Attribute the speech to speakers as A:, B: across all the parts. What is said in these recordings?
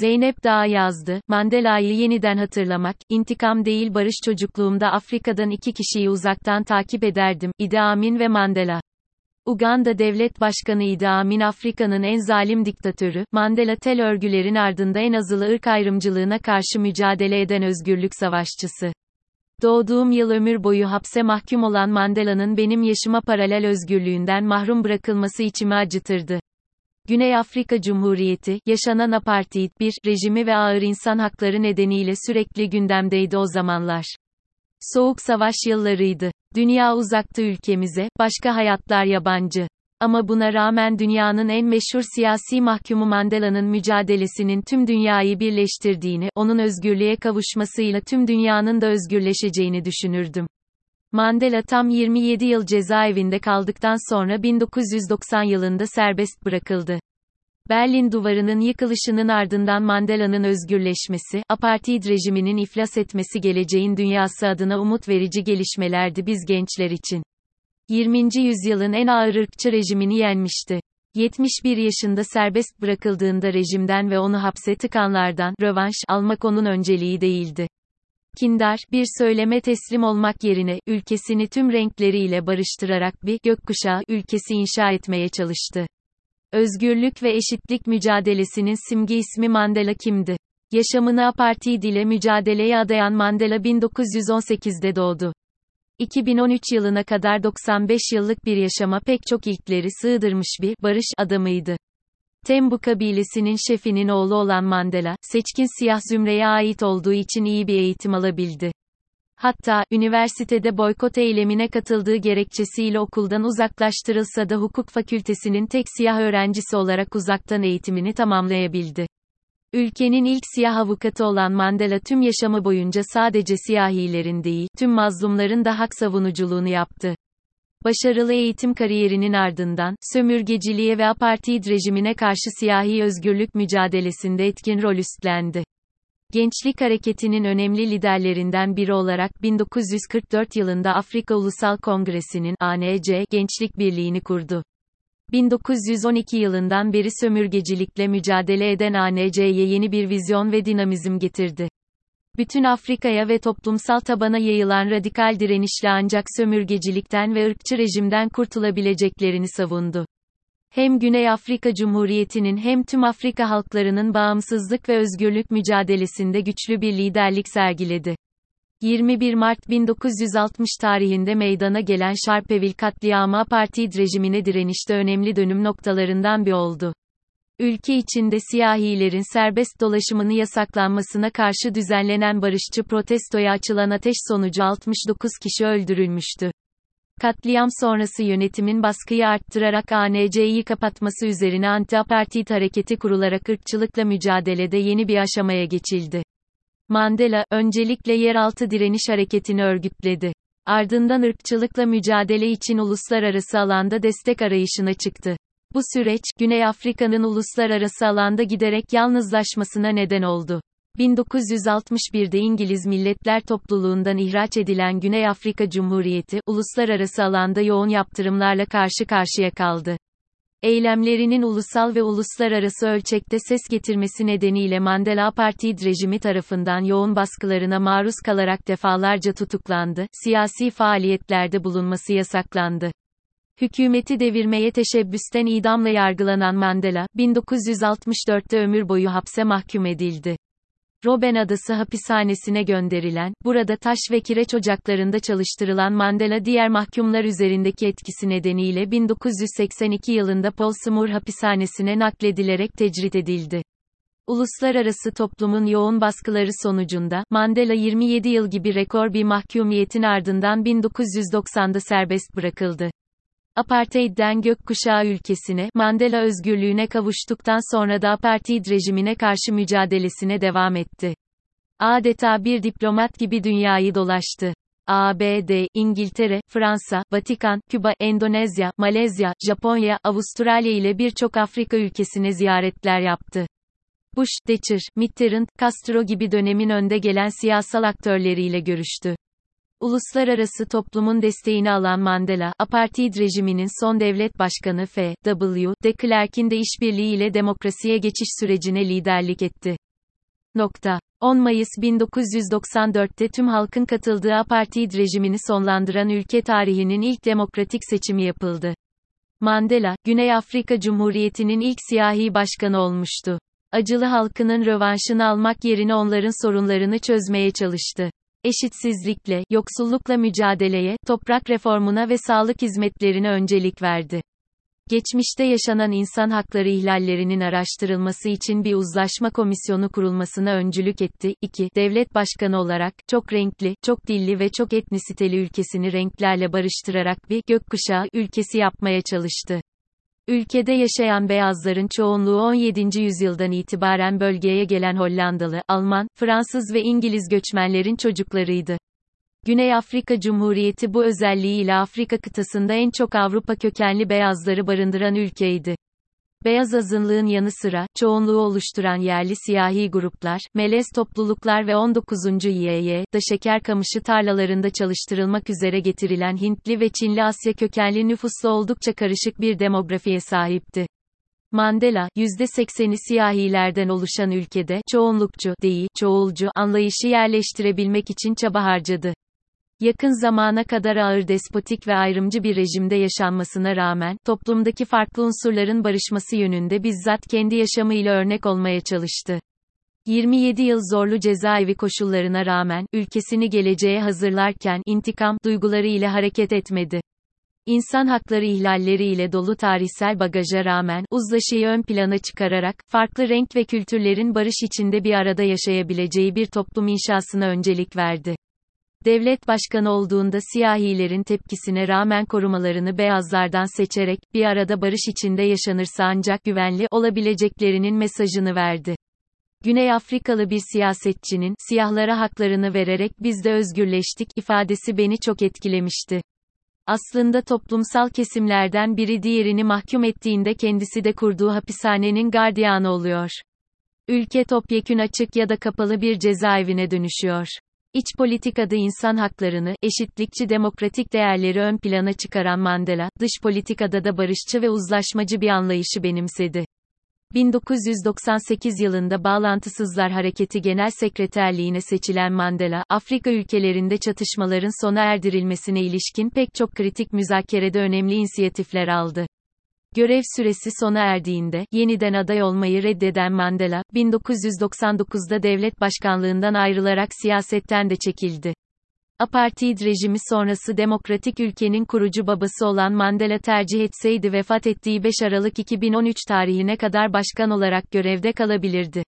A: Zeynep Dağ yazdı, Mandela'yı yeniden hatırlamak, intikam değil barış çocukluğumda Afrika'dan iki kişiyi uzaktan takip ederdim, Idi Amin ve Mandela. Uganda Devlet Başkanı Idi Amin Afrika'nın en zalim diktatörü, Mandela tel örgülerin ardında en azılı ırk ayrımcılığına karşı mücadele eden özgürlük savaşçısı. Doğduğum yıl ömür boyu hapse mahkum olan Mandela'nın benim yaşıma paralel özgürlüğünden mahrum bırakılması içimi acıtırdı. Güney Afrika Cumhuriyeti, yaşanan apartheid bir rejimi ve ağır insan hakları nedeniyle sürekli gündemdeydi o zamanlar. Soğuk savaş yıllarıydı. Dünya uzaktı ülkemize, başka hayatlar yabancı. Ama buna rağmen dünyanın en meşhur siyasi mahkumu Mandela'nın mücadelesinin tüm dünyayı birleştirdiğini, onun özgürlüğe kavuşmasıyla tüm dünyanın da özgürleşeceğini düşünürdüm. Mandela tam 27 yıl cezaevinde kaldıktan sonra 1990 yılında serbest bırakıldı. Berlin duvarının yıkılışının ardından Mandela'nın özgürleşmesi, apartheid rejiminin iflas etmesi geleceğin dünyası adına umut verici gelişmelerdi biz gençler için. 20. yüzyılın en ağır ırkçı rejimini yenmişti. 71 yaşında serbest bırakıldığında rejimden ve onu hapse tıkanlardan rövanş almak onun önceliği değildi. Kindar, bir söyleme teslim olmak yerine, ülkesini tüm renkleriyle barıştırarak bir gökkuşağı ülkesi inşa etmeye çalıştı. Özgürlük ve eşitlik mücadelesinin simge ismi Mandela kimdi? Yaşamını apartheid ile mücadeleye adayan Mandela 1918'de doğdu. 2013 yılına kadar 95 yıllık bir yaşama pek çok ilkleri sığdırmış bir barış adamıydı. Tembu kabilesinin şefinin oğlu olan Mandela, seçkin siyah zümreye ait olduğu için iyi bir eğitim alabildi. Hatta, üniversitede boykot eylemine katıldığı gerekçesiyle okuldan uzaklaştırılsa da hukuk fakültesinin tek siyah öğrencisi olarak uzaktan eğitimini tamamlayabildi. Ülkenin ilk siyah avukatı olan Mandela tüm yaşamı boyunca sadece siyahilerin değil, tüm mazlumların da hak savunuculuğunu yaptı. Başarılı eğitim kariyerinin ardından, sömürgeciliğe ve apartheid rejimine karşı siyahi özgürlük mücadelesinde etkin rol üstlendi. Gençlik hareketinin önemli liderlerinden biri olarak 1944 yılında Afrika Ulusal Kongresi'nin ANC Gençlik Birliği'ni kurdu. 1912 yılından beri sömürgecilikle mücadele eden ANC'ye yeni bir vizyon ve dinamizm getirdi. Bütün Afrika'ya ve toplumsal tabana yayılan radikal direnişle ancak sömürgecilikten ve ırkçı rejimden kurtulabileceklerini savundu. Hem Güney Afrika Cumhuriyeti'nin hem tüm Afrika halklarının bağımsızlık ve özgürlük mücadelesinde güçlü bir liderlik sergiledi. 21 Mart 1960 tarihinde meydana gelen Sharpeville katliamı apartheid rejimine direnişte önemli dönüm noktalarından bir oldu. Ülke içinde siyahilerin serbest dolaşımını yasaklanmasına karşı düzenlenen barışçı protestoya açılan ateş sonucu 69 kişi öldürülmüştü. Katliam sonrası yönetimin baskıyı arttırarak ANC'yi kapatması üzerine anti-apartheid hareketi kurularak ırkçılıkla mücadelede yeni bir aşamaya geçildi. Mandela, öncelikle yeraltı direniş hareketini örgütledi. Ardından ırkçılıkla mücadele için uluslararası alanda destek arayışına çıktı. Bu süreç, Güney Afrika'nın uluslararası alanda giderek yalnızlaşmasına neden oldu. 1961'de İngiliz Milletler Topluluğundan ihraç edilen Güney Afrika Cumhuriyeti, uluslararası alanda yoğun yaptırımlarla karşı karşıya kaldı. Eylemlerinin ulusal ve uluslararası ölçekte ses getirmesi nedeniyle Mandela Apartheid rejimi tarafından yoğun baskılarına maruz kalarak defalarca tutuklandı, siyasi faaliyetlerde bulunması yasaklandı. Hükümeti devirmeye teşebbüsten idamla yargılanan Mandela, 1964'te ömür boyu hapse mahkum edildi. Robben Adası hapishanesine gönderilen, burada taş ve kireç ocaklarında çalıştırılan Mandela diğer mahkumlar üzerindeki etkisi nedeniyle 1982 yılında Portsmouth hapishanesine nakledilerek tecrit edildi. Uluslararası toplumun yoğun baskıları sonucunda, Mandela 27 yıl gibi rekor bir mahkumiyetin ardından 1990'da serbest bırakıldı. Apartheid'den gökkuşağı ülkesine, Mandela özgürlüğüne kavuştuktan sonra da apartheid rejimine karşı mücadelesine devam etti. Adeta bir diplomat gibi dünyayı dolaştı. ABD, İngiltere, Fransa, Vatikan, Küba, Endonezya, Malezya, Japonya, Avustralya ile birçok Afrika ülkesine ziyaretler yaptı. Bush, Thatcher, Mitterrand, Castro gibi dönemin önde gelen siyasal aktörleriyle görüştü. Uluslararası toplumun desteğini alan Mandela, apartheid rejiminin son devlet başkanı F. W. de Klerk'in de işbirliğiyle demokrasiye geçiş sürecine liderlik etti. Nokta. 10 Mayıs 1994'te tüm halkın katıldığı apartheid rejimini sonlandıran ülke tarihinin ilk demokratik seçimi yapıldı. Mandela, Güney Afrika Cumhuriyeti'nin ilk siyahi başkanı olmuştu. Acılı halkının rövanşını almak yerine onların sorunlarını çözmeye çalıştı. Eşitsizlikle, yoksullukla mücadeleye, toprak reformuna ve sağlık hizmetlerine öncelik verdi. Geçmişte yaşanan insan hakları ihlallerinin araştırılması için bir uzlaşma komisyonu kurulmasına öncülük etti. 2. Devlet başkanı olarak, çok renkli, çok dilli ve çok etnisiteli ülkesini renklerle barıştırarak bir gökkuşağı ülkesi yapmaya çalıştı. Ülkede yaşayan beyazların çoğunluğu 17. yüzyıldan itibaren bölgeye gelen Hollandalı, Alman, Fransız ve İngiliz göçmenlerin çocuklarıydı. Güney Afrika Cumhuriyeti bu özelliğiyle Afrika kıtasında en çok Avrupa kökenli beyazları barındıran ülkeydi. Beyaz azınlığın yanı sıra, çoğunluğu oluşturan yerli siyahi gruplar, melez topluluklar ve 19. YY, da şeker kamışı tarlalarında çalıştırılmak üzere getirilen Hintli ve Çinli Asya kökenli nüfuslu oldukça karışık bir demografiye sahipti. Mandela, %80'i siyahilerden oluşan ülkede, çoğunlukçu, değil, çoğulcu, anlayışı yerleştirebilmek için çaba harcadı. Yakın zamana kadar ağır despotik ve ayrımcı bir rejimde yaşanmasına rağmen, toplumdaki farklı unsurların barışması yönünde bizzat kendi yaşamıyla örnek olmaya çalıştı. 27 yıl zorlu cezaevi koşullarına rağmen, ülkesini geleceğe hazırlarken, intikam, duyguları ile hareket etmedi. İnsan hakları ihlalleriyle dolu tarihsel bagaja rağmen, uzlaşıyı ön plana çıkararak, farklı renk ve kültürlerin barış içinde bir arada yaşayabileceği bir toplum inşasına öncelik verdi. Devlet başkanı olduğunda siyahilerin tepkisine rağmen korumalarını beyazlardan seçerek, bir arada barış içinde yaşanırsa ancak güvenli olabileceklerinin mesajını verdi. Güney Afrikalı bir siyasetçinin, siyahlara haklarını vererek biz de özgürleştik ifadesi beni çok etkilemişti. Aslında toplumsal kesimlerden biri diğerini mahkum ettiğinde kendisi de kurduğu hapishanenin gardiyanı oluyor. Ülke topyekün açık ya da kapalı bir cezaevine dönüşüyor. İç politikada insan haklarını, eşitlikçi demokratik değerleri ön plana çıkaran Mandela, dış politikada da barışçı ve uzlaşmacı bir anlayışı benimsedi. 1998 yılında Bağlantısızlar Hareketi Genel Sekreterliğine seçilen Mandela, Afrika ülkelerinde çatışmaların sona erdirilmesine ilişkin pek çok kritik müzakerede önemli inisiyatifler aldı. Görev süresi sona erdiğinde, yeniden aday olmayı reddeden Mandela, 1999'da devlet başkanlığından ayrılarak siyasetten de çekildi. Apartheid rejimi sonrası demokratik ülkenin kurucu babası olan Mandela tercih etseydi vefat ettiği 5 Aralık 2013 tarihine kadar başkan olarak görevde kalabilirdi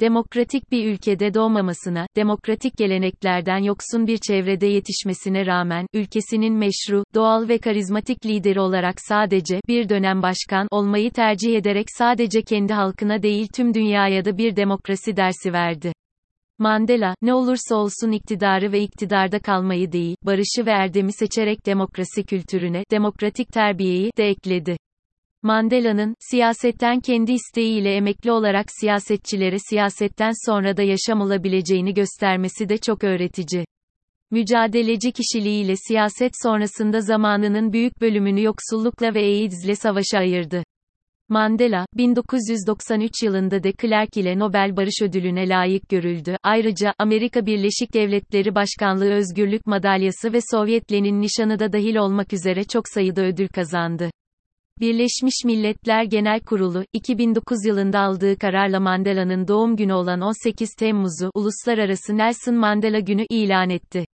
A: demokratik bir ülkede doğmamasına, demokratik geleneklerden yoksun bir çevrede yetişmesine rağmen, ülkesinin meşru, doğal ve karizmatik lideri olarak sadece bir dönem başkan olmayı tercih ederek sadece kendi halkına değil tüm dünyaya da bir demokrasi dersi verdi. Mandela, ne olursa olsun iktidarı ve iktidarda kalmayı değil, barışı ve erdemi seçerek demokrasi kültürüne, demokratik terbiyeyi de ekledi. Mandela'nın, siyasetten kendi isteğiyle emekli olarak siyasetçilere siyasetten sonra da yaşam olabileceğini göstermesi de çok öğretici. Mücadeleci kişiliğiyle siyaset sonrasında zamanının büyük bölümünü yoksullukla ve AIDS'le savaşa ayırdı. Mandela, 1993 yılında de Klerk ile Nobel Barış Ödülü'ne layık görüldü. Ayrıca, Amerika Birleşik Devletleri Başkanlığı Özgürlük Madalyası ve Sovyet Lenin nişanı da dahil olmak üzere çok sayıda ödül kazandı. Birleşmiş Milletler Genel Kurulu, 2009 yılında aldığı kararla Mandela'nın doğum günü olan 18 Temmuz'u Uluslararası Nelson Mandela Günü ilan etti.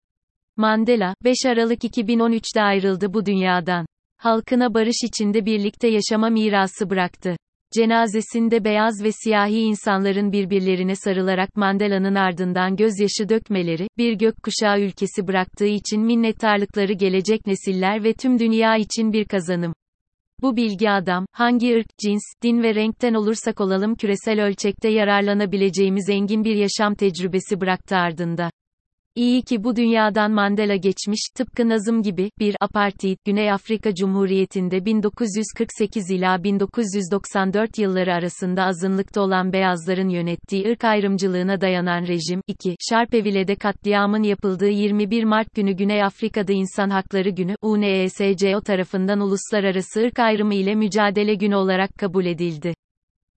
A: Mandela, 5 Aralık 2013'te ayrıldı bu dünyadan. Halkına barış içinde birlikte yaşama mirası bıraktı. Cenazesinde beyaz ve siyahi insanların birbirlerine sarılarak Mandela'nın ardından gözyaşı dökmeleri, bir gökkuşağı ülkesi bıraktığı için minnettarlıkları gelecek nesiller ve tüm dünya için bir kazanım. Bu bilgi adam, hangi ırk, cins, din ve renkten olursak olalım küresel ölçekte yararlanabileceğimiz engin bir yaşam tecrübesi bıraktı ardında. İyi ki bu dünyadan Mandela geçmiş, tıpkı Nazım gibi, bir apartheid, Güney Afrika Cumhuriyeti'nde 1948 ila 1994 yılları arasında azınlıkta olan beyazların yönettiği ırk ayrımcılığına dayanan rejim, 2. Şarpevile'de katliamın yapıldığı 21 Mart günü Güney Afrika'da İnsan Hakları Günü, UNESCO tarafından uluslararası ırk ayrımı ile mücadele günü olarak kabul edildi.